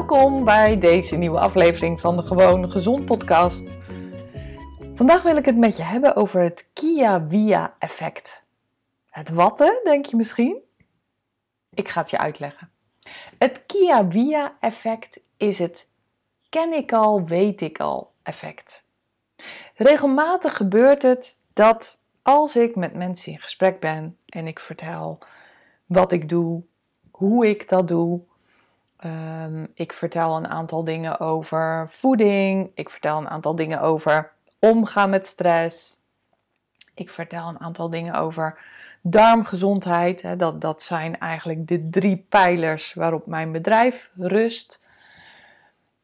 Welkom bij deze nieuwe aflevering van de Gewoon Gezond podcast. Vandaag wil ik het met je hebben over het Kia-Via effect. Het watte, denk je misschien? Ik ga het je uitleggen. Het Kia-Via effect is het ken ik al, weet ik al effect. Regelmatig gebeurt het dat als ik met mensen in gesprek ben en ik vertel wat ik doe, hoe ik dat doe, um, ik vertel een aantal dingen over voeding, ik vertel een aantal dingen over omgaan met stress, ik vertel een aantal dingen over darmgezondheid. Hè, dat, dat zijn eigenlijk de drie pijlers waarop mijn bedrijf rust.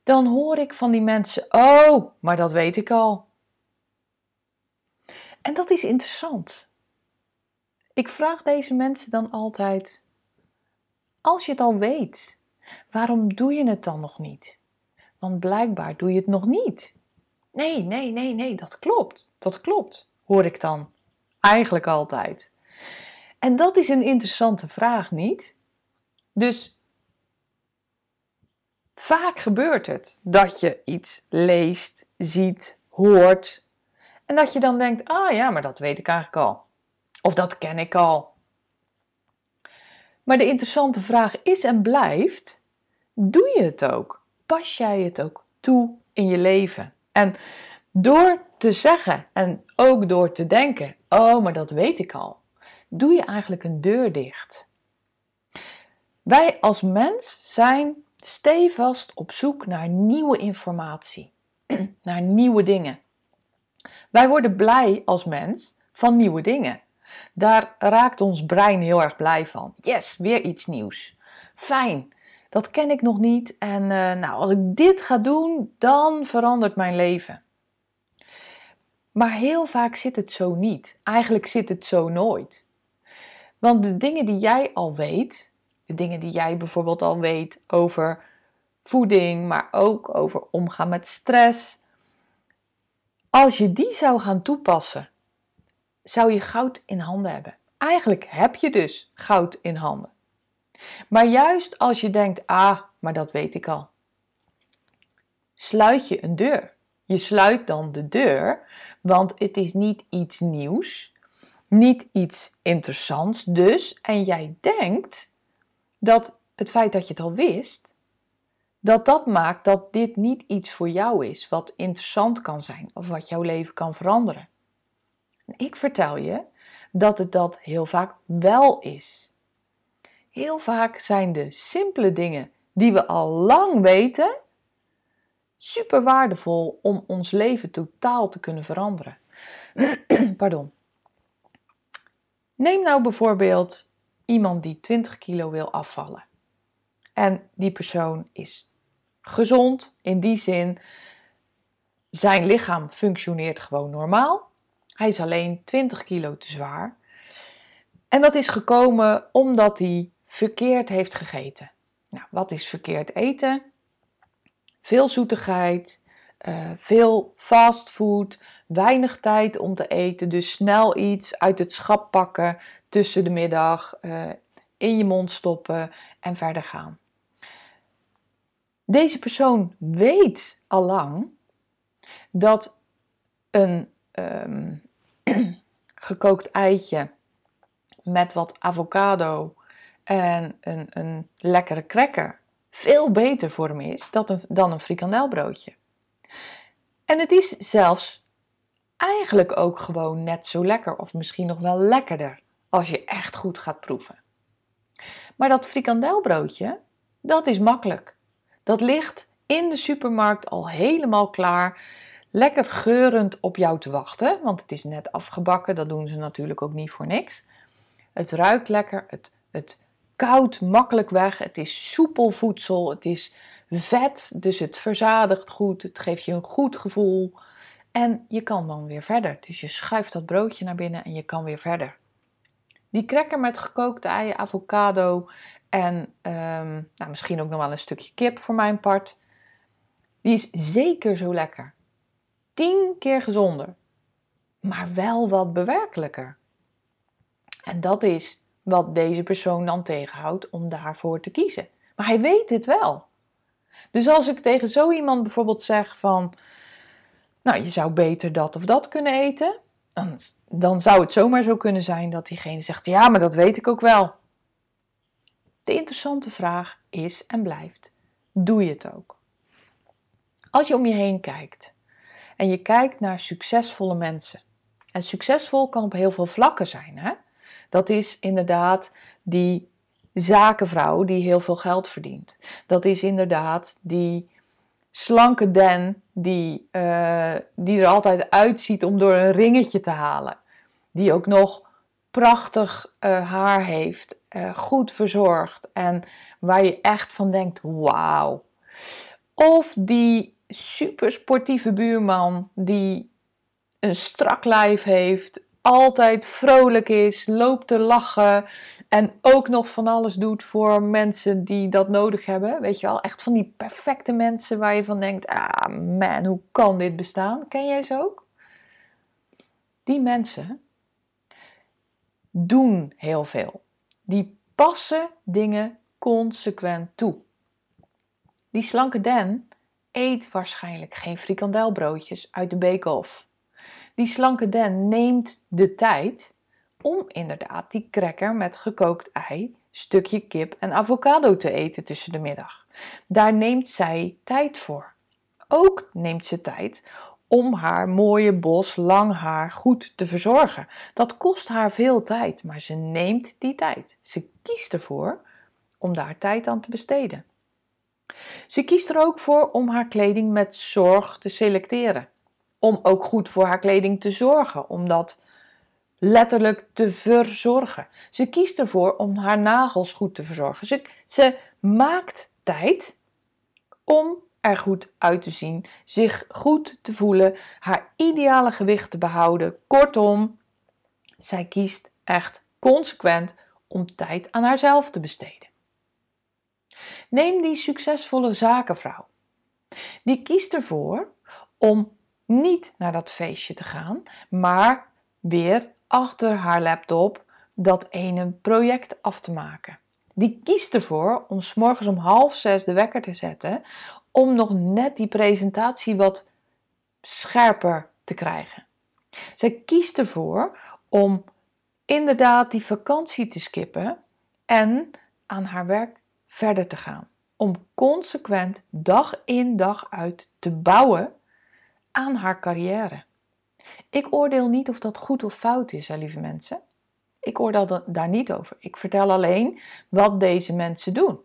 Dan hoor ik van die mensen: Oh, maar dat weet ik al. En dat is interessant. Ik vraag deze mensen dan altijd: Als je het al weet, waarom doe je het dan nog niet? Want blijkbaar doe je het nog niet. Nee, nee, nee, nee, dat klopt. Dat klopt, hoor ik dan eigenlijk altijd. En dat is een interessante vraag, niet? Dus vaak gebeurt het dat je iets leest, ziet, hoort en dat je dan denkt: ah ja, maar dat weet ik eigenlijk al. Of dat ken ik al. Maar de interessante vraag is en blijft: doe je het ook? Pas jij het ook toe in je leven? En door te zeggen en ook door te denken: oh, maar dat weet ik al, doe je eigenlijk een deur dicht. Wij als mens zijn stevast op zoek naar nieuwe informatie, naar nieuwe dingen. Wij worden blij als mens van nieuwe dingen. Daar raakt ons brein heel erg blij van. Yes, weer iets nieuws. Fijn, dat ken ik nog niet. En uh, nou, als ik dit ga doen, dan verandert mijn leven. Maar heel vaak zit het zo niet. Eigenlijk zit het zo nooit. Want de dingen die jij al weet, de dingen die jij bijvoorbeeld al weet over voeding, maar ook over omgaan met stress, als je die zou gaan toepassen, zou je goud in handen hebben. Eigenlijk heb je dus goud in handen. Maar juist als je denkt, ah, maar dat weet ik al, sluit je een deur. Je sluit dan de deur, want het is niet iets nieuws, niet iets interessants dus. En jij denkt dat het feit dat je het al wist, dat dat maakt dat dit niet iets voor jou is wat interessant kan zijn of wat jouw leven kan veranderen. Ik vertel je dat het dat heel vaak wel is. Heel vaak zijn de simpele dingen die we al lang weten super waardevol om ons leven totaal te kunnen veranderen. Pardon. Neem nou bijvoorbeeld iemand die 20 kilo wil afvallen. En die persoon is gezond in die zin. Zijn lichaam functioneert gewoon normaal. Hij is alleen 20 kilo te zwaar. En dat is gekomen omdat hij verkeerd heeft gegeten. Nou, wat is verkeerd eten? Veel zoetigheid, uh, veel fastfood, weinig tijd om te eten, dus snel iets uit het schap pakken tussen de middag, uh, in je mond stoppen en verder gaan. Deze persoon weet allang dat een um, gekookt eitje met wat avocado en een, een lekkere cracker veel beter voor hem is dan een frikandelbroodje. En het is zelfs eigenlijk ook gewoon net zo lekker, of misschien nog wel lekkerder, als je echt goed gaat proeven. Maar dat frikandelbroodje, dat is makkelijk. Dat ligt in de supermarkt al helemaal klaar, lekker geurend op jou te wachten, want het is net afgebakken, dat doen ze natuurlijk ook niet voor niks. Het ruikt lekker, het, het koud makkelijk weg, het is soepel voedsel, het is vet, dus het verzadigt goed, het geeft je een goed gevoel. En je kan dan weer verder. Dus je schuift dat broodje naar binnen en je kan weer verder. Die cracker met gekookte eieren, avocado en ehm, nou, misschien ook nog wel een stukje kip voor mijn part. Die is zeker zo lekker. Tien keer gezonder. Maar wel wat bewerkelijker. En dat is wat deze persoon dan tegenhoudt om daarvoor te kiezen. Maar hij weet het wel. Dus als ik tegen zo iemand bijvoorbeeld zeg van, nou je zou beter dat of dat kunnen eten, dan, dan zou het zomaar zo kunnen zijn dat diegene zegt, ja maar dat weet ik ook wel. De interessante vraag is en blijft, doe je het ook? Als je om je heen kijkt en je kijkt naar succesvolle mensen, en succesvol kan op heel veel vlakken zijn, hè? Dat is inderdaad die zakenvrouw die heel veel geld verdient. Dat is inderdaad die slanke den die, uh, die er altijd uitziet om door een ringetje te halen. Die ook nog prachtig uh, haar heeft, uh, goed verzorgd en waar je echt van denkt: wauw. Of die super sportieve buurman die een strak lijf heeft, altijd vrolijk is, loopt te lachen en ook nog van alles doet voor mensen die dat nodig hebben. Weet je wel, echt van die perfecte mensen waar je van denkt: ah man, hoe kan dit bestaan? Ken jij ze ook? Die mensen doen heel veel. Die passen dingen consequent toe. Die slanke Dan eet waarschijnlijk geen frikandelbroodjes uit de bake-off. Die slanke den neemt de tijd om inderdaad die cracker met gekookt ei, stukje kip en avocado te eten tussen de middag. Daar neemt zij tijd voor. Ook neemt ze tijd om haar mooie bos lang haar goed te verzorgen. Dat kost haar veel tijd, maar ze neemt die tijd. Ze kiest ervoor om daar tijd aan te besteden. Ze kiest er ook voor om haar kleding met zorg te selecteren om ook goed voor haar kleding te zorgen, om dat letterlijk te verzorgen. Ze kiest ervoor om haar nagels goed te verzorgen. Ze, ze maakt tijd om er goed uit te zien, zich goed te voelen, haar ideale gewicht te behouden. Kortom, zij kiest echt consequent om tijd aan haarzelf te besteden. Neem die succesvolle zakenvrouw. Die kiest ervoor om niet naar dat feestje te gaan, maar weer achter haar laptop dat ene project af te maken. Die kiest ervoor om s morgens om half zes de wekker te zetten om nog net die presentatie wat scherper te krijgen. Zij kiest ervoor om inderdaad die vakantie te skippen en aan haar werk verder te gaan. Om consequent dag in dag uit te bouwen aan haar carrière. Ik oordeel niet of dat goed of fout is, hè, lieve mensen. Ik oordeel daar niet over. Ik vertel alleen wat deze mensen doen.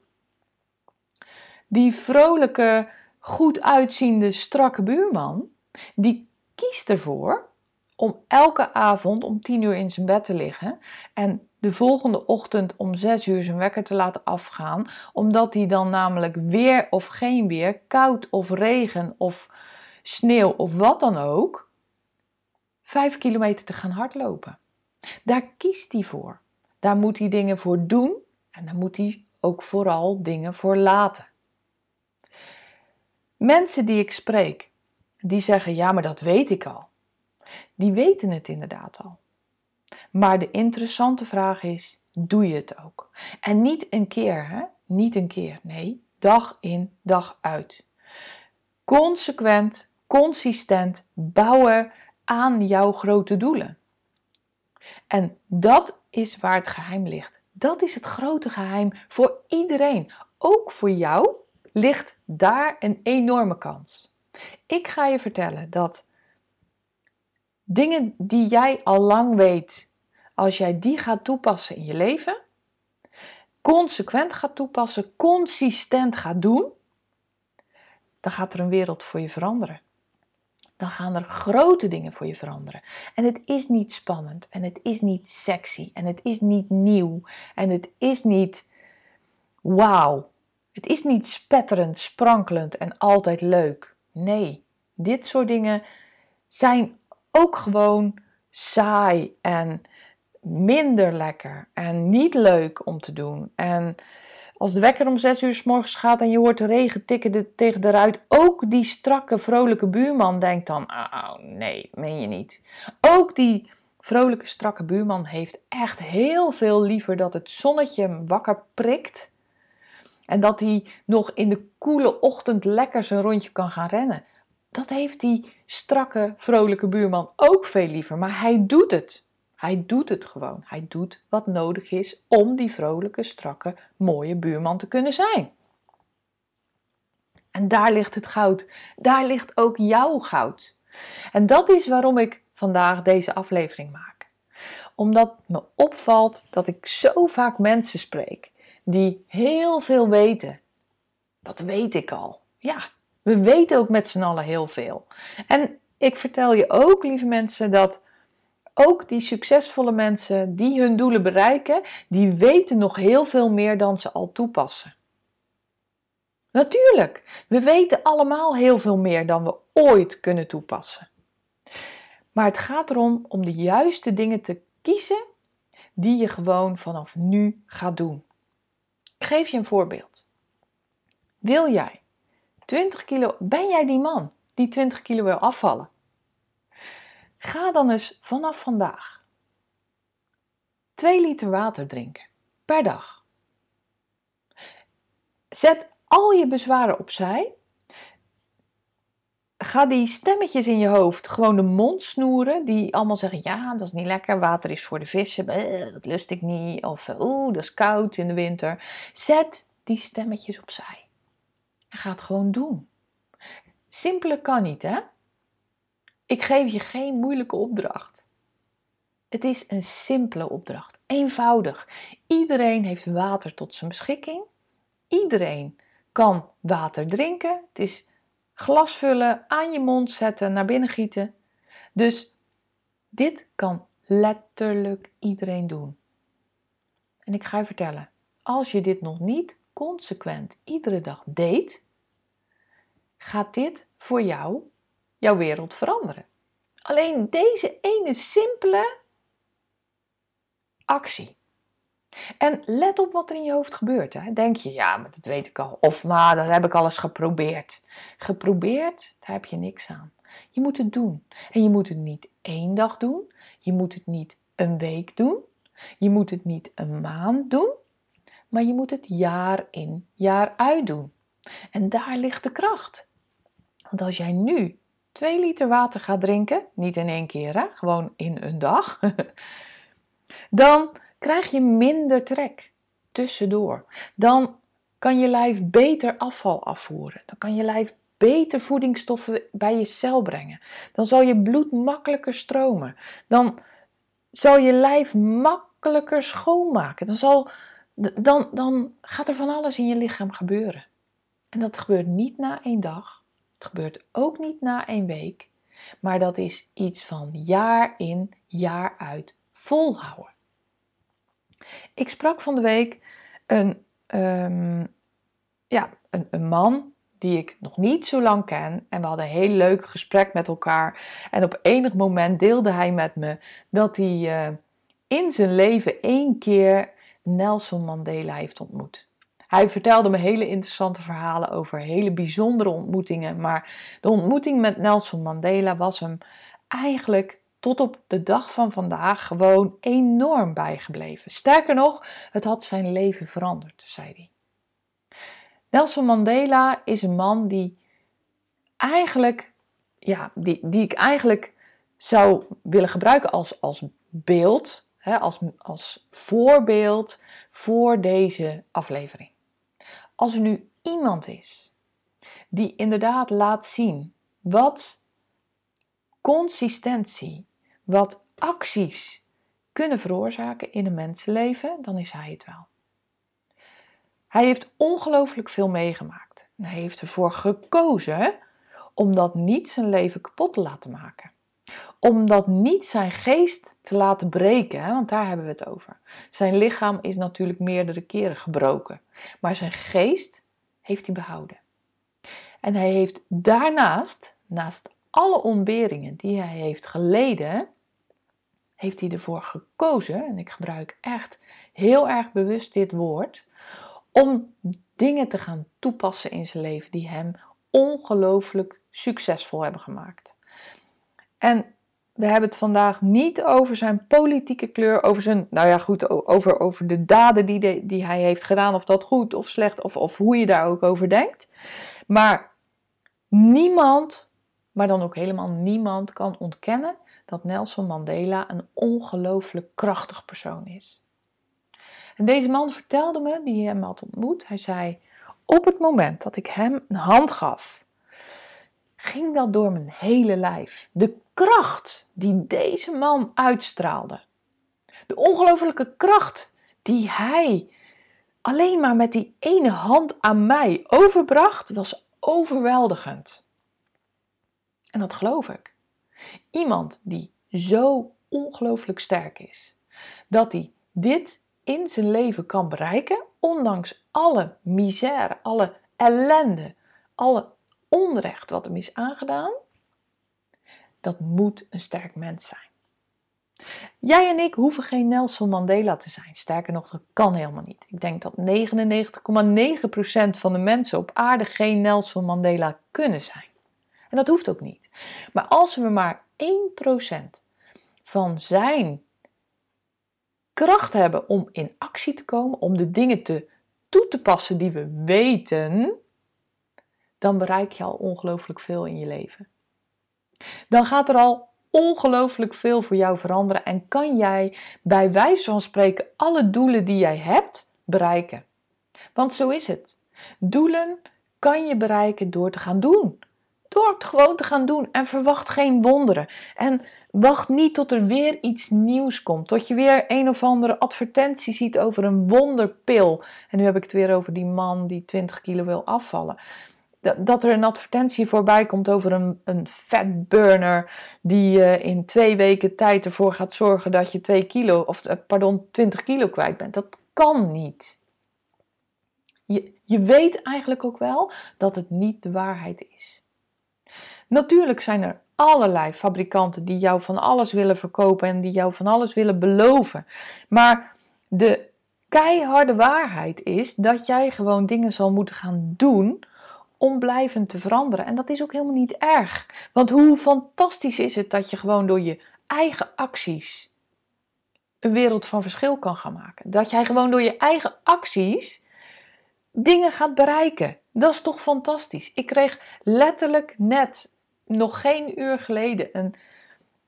Die vrolijke, goed uitziende, strakke buurman, die kiest ervoor om elke avond om tien uur in zijn bed te liggen en de volgende ochtend om zes uur zijn wekker te laten afgaan, omdat hij dan namelijk weer of geen weer, koud of regen of sneeuw of wat dan ook, vijf kilometer te gaan hardlopen. Daar kiest hij voor. Daar moet hij dingen voor doen en daar moet hij ook vooral dingen voor laten. Mensen die ik spreek, die zeggen: Ja, maar dat weet ik al. Die weten het inderdaad al. Maar de interessante vraag is: doe je het ook? En niet een keer, hè? Niet een keer. Nee, dag in, dag uit. Consequent consistent bouwen aan jouw grote doelen. En dat is waar het geheim ligt. Dat is het grote geheim voor iedereen. Ook voor jou ligt daar een enorme kans. Ik ga je vertellen dat dingen die jij al lang weet, als jij die gaat toepassen in je leven, consequent gaat toepassen, consistent gaat doen, dan gaat er een wereld voor je veranderen. Dan gaan er grote dingen voor je veranderen. En het is niet spannend en het is niet sexy en het is niet nieuw en het is niet wauw. Het is niet spetterend, sprankelend en altijd leuk. Nee, dit soort dingen zijn ook gewoon saai en minder lekker en niet leuk om te doen. En als de wekker om zes uur s morgens gaat en je hoort de regen tikken tegen de ruit, ook die strakke, vrolijke buurman denkt dan: oh nee, meen je niet. Ook die vrolijke, strakke buurman heeft echt heel veel liever dat het zonnetje hem wakker prikt. En dat hij nog in de koele ochtend lekker zijn rondje kan gaan rennen. Dat heeft die strakke, vrolijke buurman ook veel liever. Maar hij doet het. Hij doet het gewoon. Hij doet wat nodig is om die vrolijke, strakke, mooie buurman te kunnen zijn. En daar ligt het goud. Daar ligt ook jouw goud. En dat is waarom ik vandaag deze aflevering maak. Omdat me opvalt dat ik zo vaak mensen spreek die heel veel weten. Dat weet ik al. Ja, we weten ook met z'n allen heel veel. En ik vertel je ook, lieve mensen, dat ook die succesvolle mensen die hun doelen bereiken, die weten nog heel veel meer dan ze al toepassen. Natuurlijk, we weten allemaal heel veel meer dan we ooit kunnen toepassen. Maar het gaat erom om de juiste dingen te kiezen die je gewoon vanaf nu gaat doen. Ik geef je een voorbeeld. Wil jij 20 kilo, ben jij die man die 20 kilo wil afvallen? Ga dan eens vanaf vandaag 2 liter water drinken per dag. Zet al je bezwaren opzij. Ga die stemmetjes in je hoofd gewoon de mond snoeren, die allemaal zeggen: Ja, dat is niet lekker, water is voor de vissen, dat lust ik niet. Of oeh, dat is koud in de winter. Zet die stemmetjes opzij. En ga het gewoon doen. Simpeler kan niet, hè? Ik geef je geen moeilijke opdracht. Het is een simpele opdracht, eenvoudig. Iedereen heeft water tot zijn beschikking. Iedereen kan water drinken. Het is glas vullen, aan je mond zetten, naar binnen gieten. Dus dit kan letterlijk iedereen doen. En ik ga je vertellen, als je dit nog niet consequent iedere dag deed, gaat dit voor jou jouw wereld veranderen. Alleen deze ene simpele actie. En let op wat er in je hoofd gebeurt. Hè. Denk je, ja, maar dat weet ik al. Of, maar dat heb ik al eens geprobeerd. Geprobeerd, daar heb je niks aan. Je moet het doen. En je moet het niet één dag doen. Je moet het niet een week doen. Je moet het niet een maand doen. Maar je moet het jaar in, jaar uit doen. En daar ligt de kracht. Want als jij nu 2 liter water gaat drinken, niet in één keer, hè? gewoon in een dag, dan krijg je minder trek tussendoor. Dan kan je lijf beter afval afvoeren. Dan kan je lijf beter voedingsstoffen bij je cel brengen. Dan zal je bloed makkelijker stromen. Dan zal je lijf makkelijker schoonmaken. Dan, zal, dan, dan gaat er van alles in je lichaam gebeuren. En dat gebeurt niet na één dag. Het gebeurt ook niet na een week, maar dat is iets van jaar in, jaar uit volhouden. Ik sprak van de week een, um, ja, een, een man die ik nog niet zo lang ken. En we hadden een heel leuk gesprek met elkaar. En op enig moment deelde hij met me dat hij uh, in zijn leven één keer Nelson Mandela heeft ontmoet. Hij vertelde me hele interessante verhalen over hele bijzondere ontmoetingen. Maar de ontmoeting met Nelson Mandela was hem eigenlijk tot op de dag van vandaag gewoon enorm bijgebleven. Sterker nog, het had zijn leven veranderd, zei hij. Nelson Mandela is een man die eigenlijk, ja, die, die ik eigenlijk zou willen gebruiken als, als beeld hè, als, als voorbeeld voor deze aflevering. Als er nu iemand is die inderdaad laat zien wat consistentie, wat acties kunnen veroorzaken in een mensenleven, dan is hij het wel. Hij heeft ongelooflijk veel meegemaakt. En hij heeft ervoor gekozen om dat niet zijn leven kapot te laten maken. Om dat niet zijn geest te laten breken, want daar hebben we het over. Zijn lichaam is natuurlijk meerdere keren gebroken, maar zijn geest heeft hij behouden. En hij heeft daarnaast, naast alle ontberingen die hij heeft geleden, heeft hij ervoor gekozen, en ik gebruik echt heel erg bewust dit woord, om dingen te gaan toepassen in zijn leven die hem ongelooflijk succesvol hebben gemaakt. En we hebben het vandaag niet over zijn politieke kleur, over zijn, nou ja, goed, over, over de daden die, die hij heeft gedaan, of dat goed of slecht, of, of hoe je daar ook over denkt. Maar niemand, maar dan ook helemaal niemand, kan ontkennen dat Nelson Mandela een ongelooflijk krachtig persoon is. En deze man vertelde me, die hem had ontmoet, hij zei: Op het moment dat ik hem een hand gaf, ging dat door mijn hele lijf. De kracht die deze man uitstraalde. De ongelofelijke kracht die hij alleen maar met die ene hand aan mij overbracht, was overweldigend. En dat geloof ik. Iemand die zo ongelooflijk sterk is, dat hij dit in zijn leven kan bereiken, ondanks alle misère, alle ellende, alle onrecht wat hem is aangedaan, dat moet een sterk mens zijn. Jij en ik hoeven geen Nelson Mandela te zijn. Sterker nog, dat kan helemaal niet. Ik denk dat 99,9% van de mensen op aarde geen Nelson Mandela kunnen zijn. En dat hoeft ook niet. Maar als we maar 1% van zijn kracht hebben om in actie te komen, om de dingen te, toe te passen die we weten, dan bereik je al ongelooflijk veel in je leven. Dan gaat er al ongelooflijk veel voor jou veranderen en kan jij bij wijze van spreken alle doelen die jij hebt bereiken. Want zo is het. Doelen kan je bereiken door te gaan doen. Door het gewoon te gaan doen en verwacht geen wonderen. En wacht niet tot er weer iets nieuws komt. Tot je weer een of andere advertentie ziet over een wonderpil. En nu heb ik het weer over die man die 20 kilo wil afvallen dat er een advertentie voorbij komt over een, een fatburner die uh, in twee weken tijd ervoor gaat zorgen dat je 2 kilo, of uh, pardon, 20 kilo kwijt bent. Dat kan niet. Je, je weet eigenlijk ook wel dat het niet de waarheid is. Natuurlijk zijn er allerlei fabrikanten die jou van alles willen verkopen en die jou van alles willen beloven. Maar de keiharde waarheid is dat jij gewoon dingen zal moeten gaan doen om blijvend te veranderen. En dat is ook helemaal niet erg. Want hoe fantastisch is het dat je gewoon door je eigen acties een wereld van verschil kan gaan maken. Dat jij gewoon door je eigen acties dingen gaat bereiken. Dat is toch fantastisch. Ik kreeg letterlijk net, nog geen uur geleden, een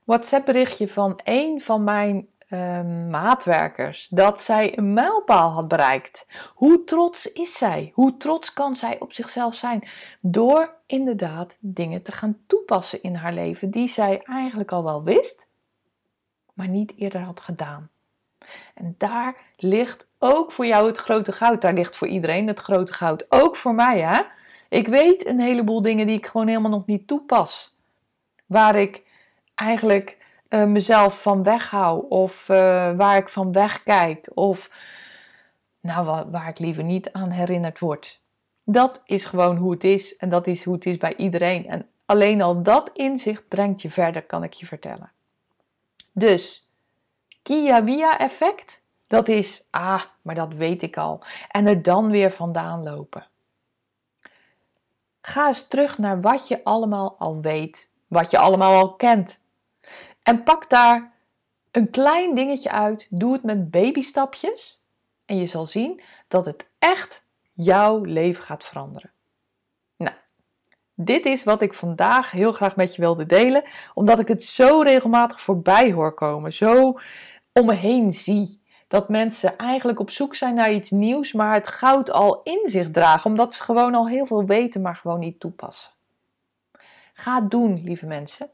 WhatsApp berichtje van een van mijn Ehm, maatwerkers dat zij een mijlpaal had bereikt. Hoe trots is zij? Hoe trots kan zij op zichzelf zijn? Door inderdaad dingen te gaan toepassen in haar leven die zij eigenlijk al wel wist, maar niet eerder had gedaan. En daar ligt ook voor jou het grote goud. Daar ligt voor iedereen het grote goud. Ook voor mij, hè? Ik weet een heleboel dingen die ik gewoon helemaal nog niet toepas. Waar ik eigenlijk uh, mezelf van weghoud of uh, waar ik van wegkijk of nou, waar, waar ik liever niet aan herinnerd word. Dat is gewoon hoe het is en dat is hoe het is bij iedereen. En alleen al dat inzicht brengt je verder, kan ik je vertellen. Dus, Kia-Via effect, dat is, ah, maar dat weet ik al. En er dan weer vandaan lopen. Ga eens terug naar wat je allemaal al weet, wat je allemaal al kent. En pak daar een klein dingetje uit. Doe het met babystapjes. En je zal zien dat het echt jouw leven gaat veranderen. Nou, dit is wat ik vandaag heel graag met je wilde delen. Omdat ik het zo regelmatig voorbij hoor komen. Zo om me heen zie. Dat mensen eigenlijk op zoek zijn naar iets nieuws, maar het goud al in zich dragen, omdat ze gewoon al heel veel weten, maar gewoon niet toepassen. Ga het doen, lieve mensen.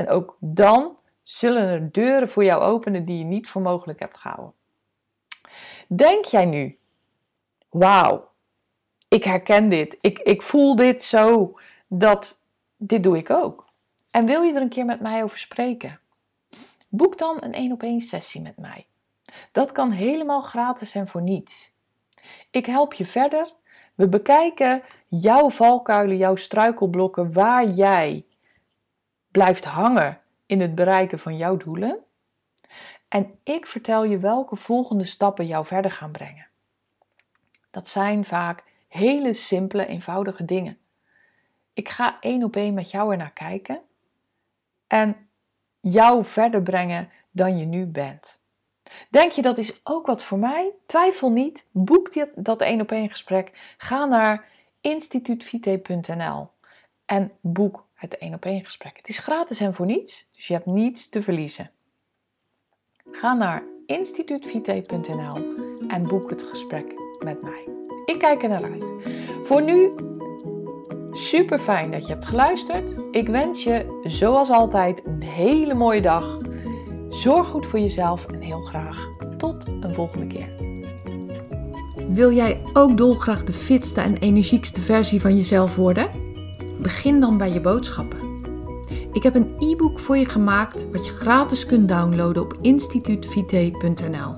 En ook dan zullen er deuren voor jou openen die je niet voor mogelijk hebt gehouden. Denk jij nu, wauw, ik herken dit, ik, ik voel dit zo, dat dit doe ik ook. En wil je er een keer met mij over spreken? Boek dan een één op één sessie met mij. Dat kan helemaal gratis en voor niets. Ik help je verder. We bekijken jouw valkuilen, jouw struikelblokken, waar jij blijft hangen in het bereiken van jouw doelen. En ik vertel je welke volgende stappen jou verder gaan brengen. Dat zijn vaak hele simpele, eenvoudige dingen. Ik ga één op één met jou ernaar kijken en jou verder brengen dan je nu bent. Denk je dat is ook wat voor mij? Twijfel niet, boek dat één op één gesprek. Ga naar instituutvite.nl en boek het één op één gesprek. Het is gratis en voor niets, dus je hebt niets te verliezen. Ga naar instituutvite.nl en boek het gesprek met mij. Ik kijk er naar uit. Voor nu super fijn dat je hebt geluisterd. Ik wens je zoals altijd een hele mooie dag. Zorg goed voor jezelf en heel graag tot een volgende keer. Wil jij ook dolgraag de fitste en energiekste versie van jezelf worden? Begin dan bij je boodschappen. Ik heb een e-book voor je gemaakt wat je gratis kunt downloaden op instituutvite.nl.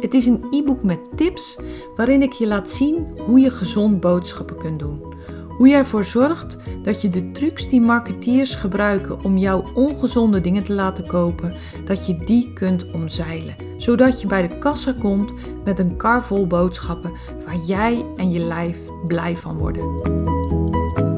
Het is een e-book met tips waarin ik je laat zien hoe je gezond boodschappen kunt doen. Hoe je ervoor zorgt dat je de trucs die marketeers gebruiken om jouw ongezonde dingen te laten kopen, dat je die kunt omzeilen. Zodat je bij de kassa komt met een kar vol boodschappen waar jij en je lijf blij van worden.